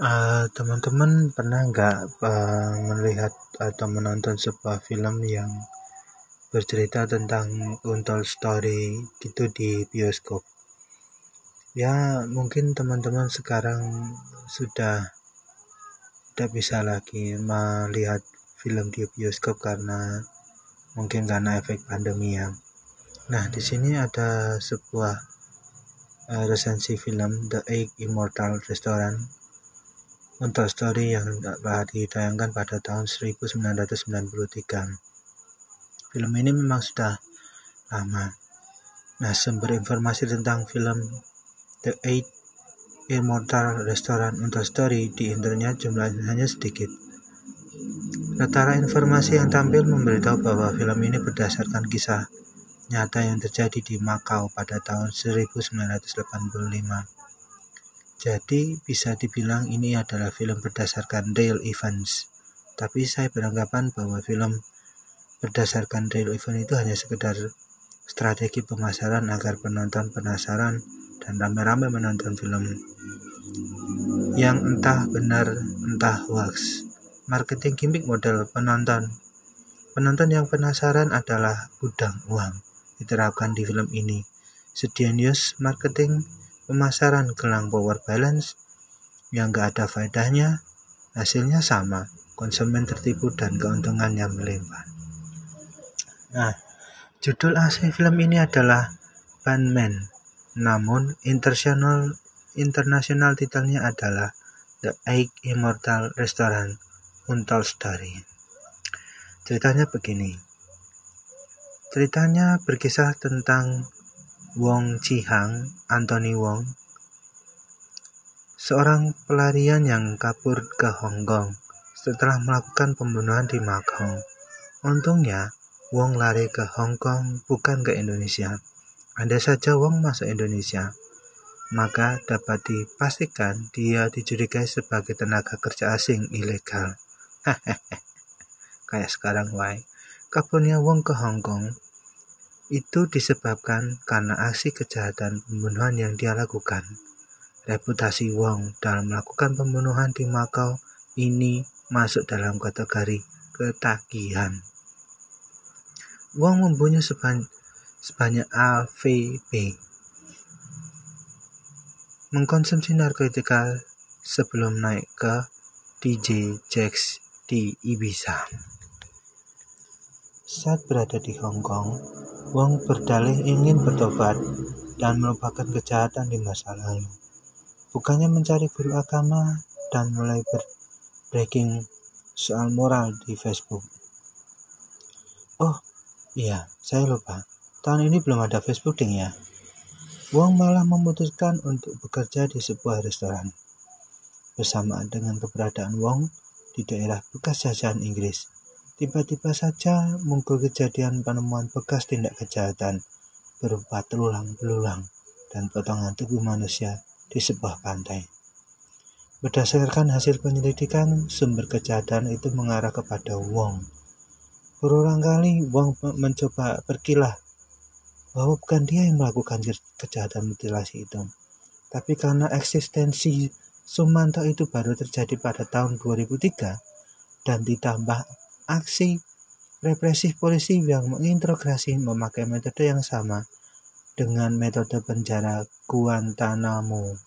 Eh, teman-teman pernah nggak uh, melihat atau menonton sebuah film yang bercerita tentang Untold Story gitu di bioskop? Ya mungkin teman-teman sekarang sudah tidak bisa lagi melihat film di bioskop karena mungkin karena efek pandemi ya. Nah di sini ada sebuah uh, resensi film The Eight Immortal Restaurant untuk story yang telah ditayangkan pada tahun 1993. Film ini memang sudah lama. Nah, sumber informasi tentang film The Eight Immortal Restaurant untuk story di internet jumlahnya hanya sedikit. Rata informasi yang tampil memberitahu bahwa film ini berdasarkan kisah nyata yang terjadi di Makau pada tahun 1985. Jadi bisa dibilang ini adalah film berdasarkan real events. Tapi saya beranggapan bahwa film berdasarkan real event itu hanya sekedar strategi pemasaran agar penonton penasaran dan rame-rame menonton film yang entah benar entah hoax. Marketing gimmick model penonton. Penonton yang penasaran adalah gudang uang diterapkan di film ini. Sedianius marketing pemasaran gelang power balance yang gak ada faedahnya, hasilnya sama, konsumen tertipu dan keuntungannya melimpah. Nah, judul asli film ini adalah Bandman, namun internasional internasional titelnya adalah The Eight Immortal Restaurant Untold Story. Ceritanya begini. Ceritanya berkisah tentang Wong Chi-hang, Anthony Wong, seorang pelarian yang kabur ke Hong Kong setelah melakukan pembunuhan di Macau. Untungnya, Wong lari ke Hong Kong bukan ke Indonesia. Ada saja Wong masuk Indonesia, maka dapat dipastikan dia dicurigai sebagai tenaga kerja asing ilegal. Kayak sekarang, why? Kaburnya Wong ke Hong Kong itu disebabkan karena aksi kejahatan pembunuhan yang dia lakukan. Reputasi Wong dalam melakukan pembunuhan di Makau ini masuk dalam kategori ketagihan. Wong membunuh sebanyak, sebanyak AVP. Mengkonsumsi narkotika sebelum naik ke DJ Jax di Ibiza. Saat berada di Hong Kong, Wong berdalih ingin bertobat dan melupakan kejahatan di masa lalu. Bukannya mencari guru agama dan mulai breaking soal moral di Facebook. Oh, iya, saya lupa. Tahun ini belum ada Facebook ding ya. Wong malah memutuskan untuk bekerja di sebuah restoran. Bersamaan dengan keberadaan Wong di daerah bekas jajahan Inggris, Tiba-tiba saja muncul kejadian penemuan bekas tindak kejahatan berupa telulang belulang dan potongan tubuh manusia di sebuah pantai. Berdasarkan hasil penyelidikan, sumber kejahatan itu mengarah kepada Wong. Berulang kali Wong mencoba berkilah bahwa bukan dia yang melakukan kejahatan mutilasi itu. Tapi karena eksistensi Sumanto itu baru terjadi pada tahun 2003 dan ditambah aksi represif polisi yang mengintegrasi memakai metode yang sama dengan metode penjara Guantanamo.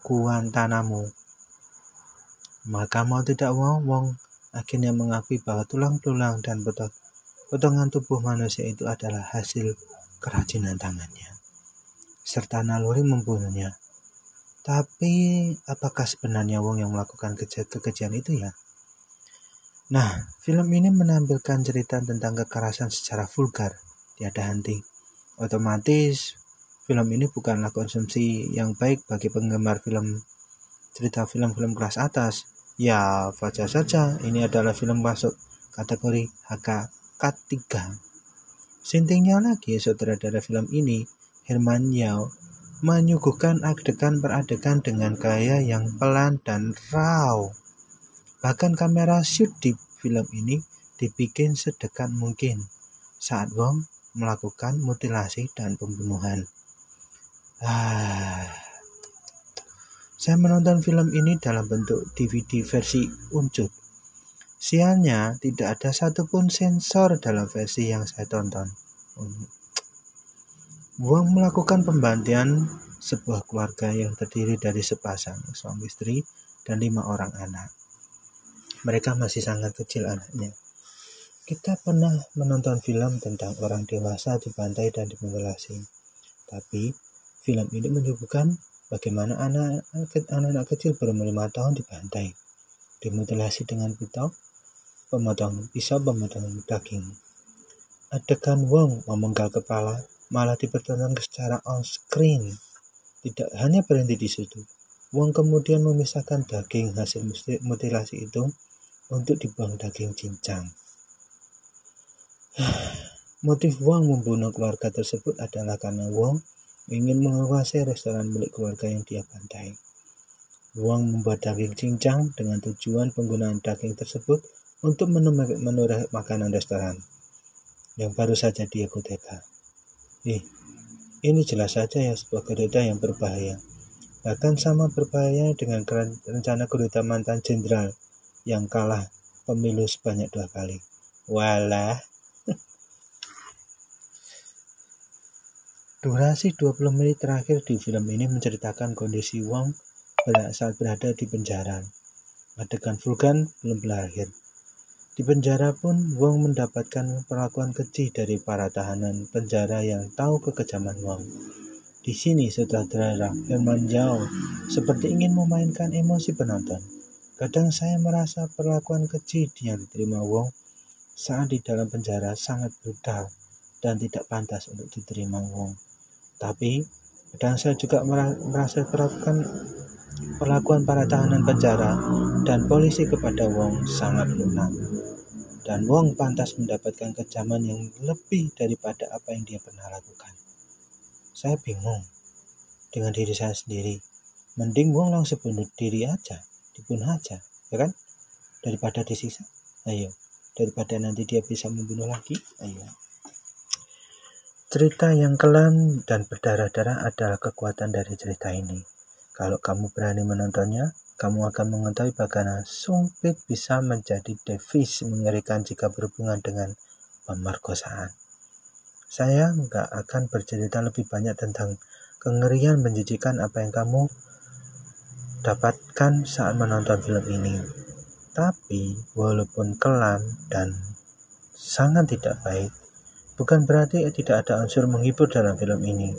Guantanamo. Maka mau tidak mau, Wong akhirnya mengakui bahwa tulang-tulang dan potongan tubuh manusia itu adalah hasil kerajinan tangannya, serta naluri membunuhnya. Tapi, apakah sebenarnya Wong yang melakukan kekejian itu ya? Nah, film ini menampilkan cerita tentang kekerasan secara vulgar, tiada henti. Otomatis, film ini bukanlah konsumsi yang baik bagi penggemar film cerita film-film kelas atas. Ya, wajar saja ini adalah film masuk kategori HKK3. Sintingnya lagi, sutradara film ini, Herman Yao, menyuguhkan adegan per adegan dengan gaya yang pelan dan raw. Bahkan kamera shoot di film ini dibikin sedekat mungkin saat Wong melakukan mutilasi dan pembunuhan. Ah, Saya menonton film ini dalam bentuk DVD versi uncut. Sialnya tidak ada satupun sensor dalam versi yang saya tonton. Wong melakukan pembantian sebuah keluarga yang terdiri dari sepasang suami istri dan lima orang anak. Mereka masih sangat kecil anaknya. Kita pernah menonton film tentang orang dewasa dibantai dan dimutilasi. Tapi film ini menyebutkan bagaimana anak-anak kecil berumur lima tahun dibantai, dimutilasi dengan pisau, pemotong pisau pemotong daging. Adegan Wong memenggal kepala malah dipertontonkan secara on screen. Tidak hanya berhenti di situ, Wong kemudian memisahkan daging hasil mutilasi itu untuk dibuang daging cincang. Motif Wong membunuh keluarga tersebut adalah karena Wong ingin menguasai restoran milik keluarga yang dia bantai. Wong membuat daging cincang dengan tujuan penggunaan daging tersebut untuk menu, menu makanan restoran yang baru saja dia kudeta. Eh, ini jelas saja ya sebuah kudeta yang berbahaya. Bahkan sama berbahaya dengan rencana kudeta mantan jenderal yang kalah pemilu sebanyak dua kali. Walah. Durasi 20 menit terakhir di film ini menceritakan kondisi Wong saat berada di penjara. Adegan Vulkan belum berakhir. Di penjara pun, Wong mendapatkan perlakuan keji dari para tahanan penjara yang tahu kekejaman Wong. Di sini sutradara Herman Yao seperti ingin memainkan emosi penonton. Kadang saya merasa perlakuan keji yang diterima Wong saat di dalam penjara sangat brutal dan tidak pantas untuk diterima Wong. Tapi kadang saya juga merasa perlakuan perlakuan para tahanan penjara dan polisi kepada Wong sangat lunak dan Wong pantas mendapatkan kecaman yang lebih daripada apa yang dia pernah lakukan. Saya bingung dengan diri saya sendiri. Mending Wong langsung bunuh diri aja, dibunuh aja, ya kan? Daripada disiksa. Ayo, daripada nanti dia bisa membunuh lagi. Ayo. Cerita yang kelam dan berdarah-darah adalah kekuatan dari cerita ini. Kalau kamu berani menontonnya, kamu akan mengetahui bagaimana sumpit bisa menjadi devis mengerikan jika berhubungan dengan pemerkosaan. Saya nggak akan bercerita lebih banyak tentang kengerian menjijikan apa yang kamu dapatkan saat menonton film ini. Tapi, walaupun kelam dan sangat tidak baik, bukan berarti tidak ada unsur menghibur dalam film ini.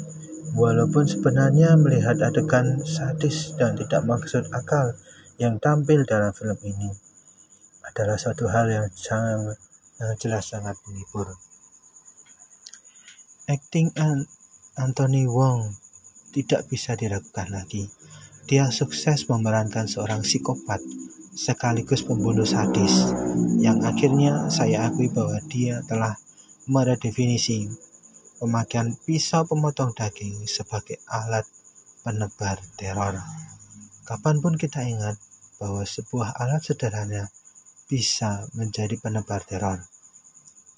Walaupun sebenarnya melihat adegan sadis dan tidak maksud akal yang tampil dalam film ini adalah suatu hal yang sangat yang jelas sangat menghibur. Acting Anthony Wong tidak bisa diragukan lagi. Dia sukses memerankan seorang psikopat sekaligus pembunuh sadis yang akhirnya saya akui bahwa dia telah meredefinisi pemakaian pisau pemotong daging sebagai alat penebar teror. Kapan pun kita ingat bahwa sebuah alat sederhana bisa menjadi penebar teror.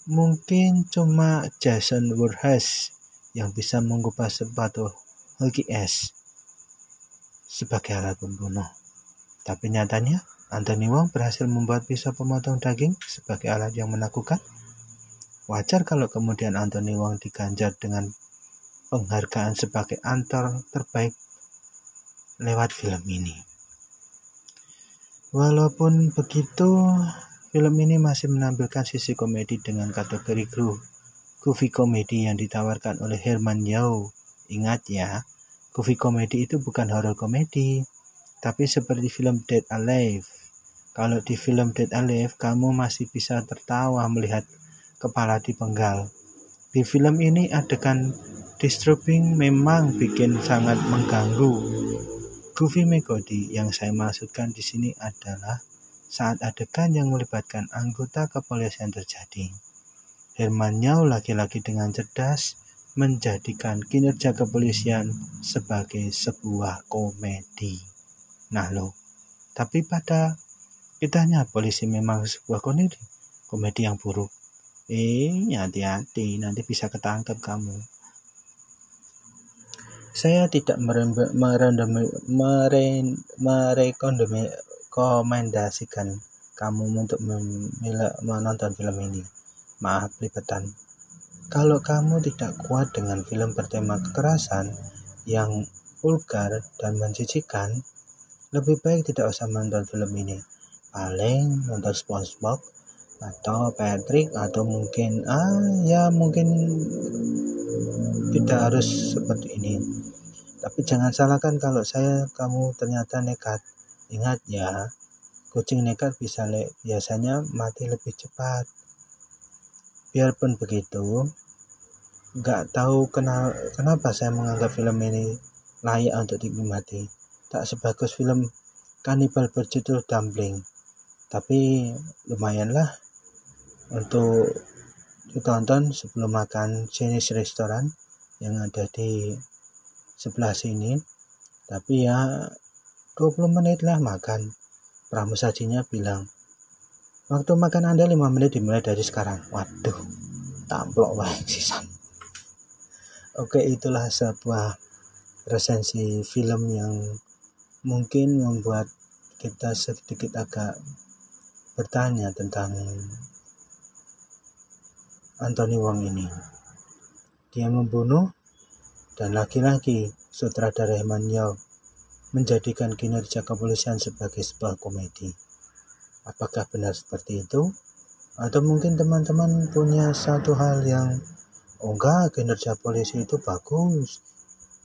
Mungkin cuma Jason Voorhees yang bisa mengubah sepatu Hoki S sebagai alat pembunuh. Tapi nyatanya, Anthony Wong berhasil membuat pisau pemotong daging sebagai alat yang menakutkan. Wajar kalau kemudian Anthony Wong diganjar dengan penghargaan sebagai antar terbaik lewat film ini. Walaupun begitu, film ini masih menampilkan sisi komedi dengan kategori goofy komedi yang ditawarkan oleh Herman Yao. Ingat ya, goofy komedi itu bukan horror komedi, tapi seperti film Dead Alive. Kalau di film Dead Alive, kamu masih bisa tertawa melihat kepala dipenggal. Di film ini adegan disturbing memang bikin sangat mengganggu. Goofy Megodi yang saya maksudkan di sini adalah saat adegan yang melibatkan anggota kepolisian terjadi. Herman Yao laki-laki dengan cerdas menjadikan kinerja kepolisian sebagai sebuah komedi. Nah lo, tapi pada kitanya polisi memang sebuah komedi, komedi yang buruk. Eh, hati-hati, nanti bisa ketangkep kamu. Saya tidak merekomendasikan kamu untuk menonton film ini. Maaf lipetan. Kalau kamu tidak kuat dengan film bertema kekerasan yang vulgar dan menjijikan, lebih baik tidak usah menonton film ini. Paling nonton SpongeBob atau Patrick atau mungkin ah ya mungkin tidak harus seperti ini. Tapi jangan salahkan kalau saya kamu ternyata nekat. Ingat ya, kucing nekat bisa le biasanya mati lebih cepat. Biarpun begitu, nggak tahu kenal, kenapa saya menganggap film ini layak untuk dinikmati. Tak sebagus film kanibal berjudul Dumpling. Tapi lumayanlah untuk ditonton sebelum makan jenis restoran yang ada di sebelah sini. Tapi ya 20 menit lah makan. Pramusajinya bilang, Waktu makan Anda 5 menit dimulai dari sekarang. Waduh, tamplok banget sisan. Oke, itulah sebuah resensi film yang mungkin membuat kita sedikit agak bertanya tentang Anthony Wong ini. Dia membunuh dan laki-laki sutradara Herman menjadikan kinerja kepolisian sebagai sebuah komedi. Apakah benar seperti itu? Atau mungkin teman-teman punya satu hal yang oh enggak kinerja polisi itu bagus.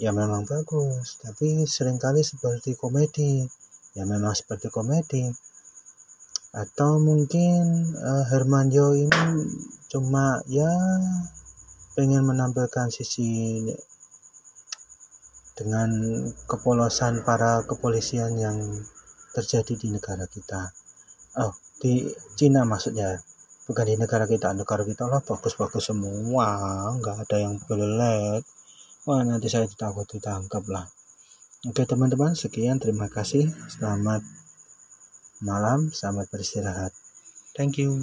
Ya memang bagus, tapi sering kali seperti komedi. Ya memang seperti komedi. Atau mungkin uh, Herman Yo ini cuma ya pengen menampilkan sisi dengan kepolosan para kepolisian yang terjadi di negara kita oh di Cina maksudnya? Bukan di negara kita negara kita lah bagus-bagus semua. Nggak ada yang jelek wah nanti saya takut ditangkap lah. Oke teman-teman sekian. Terima kasih. Selamat malam selamat beristirahat. Thank you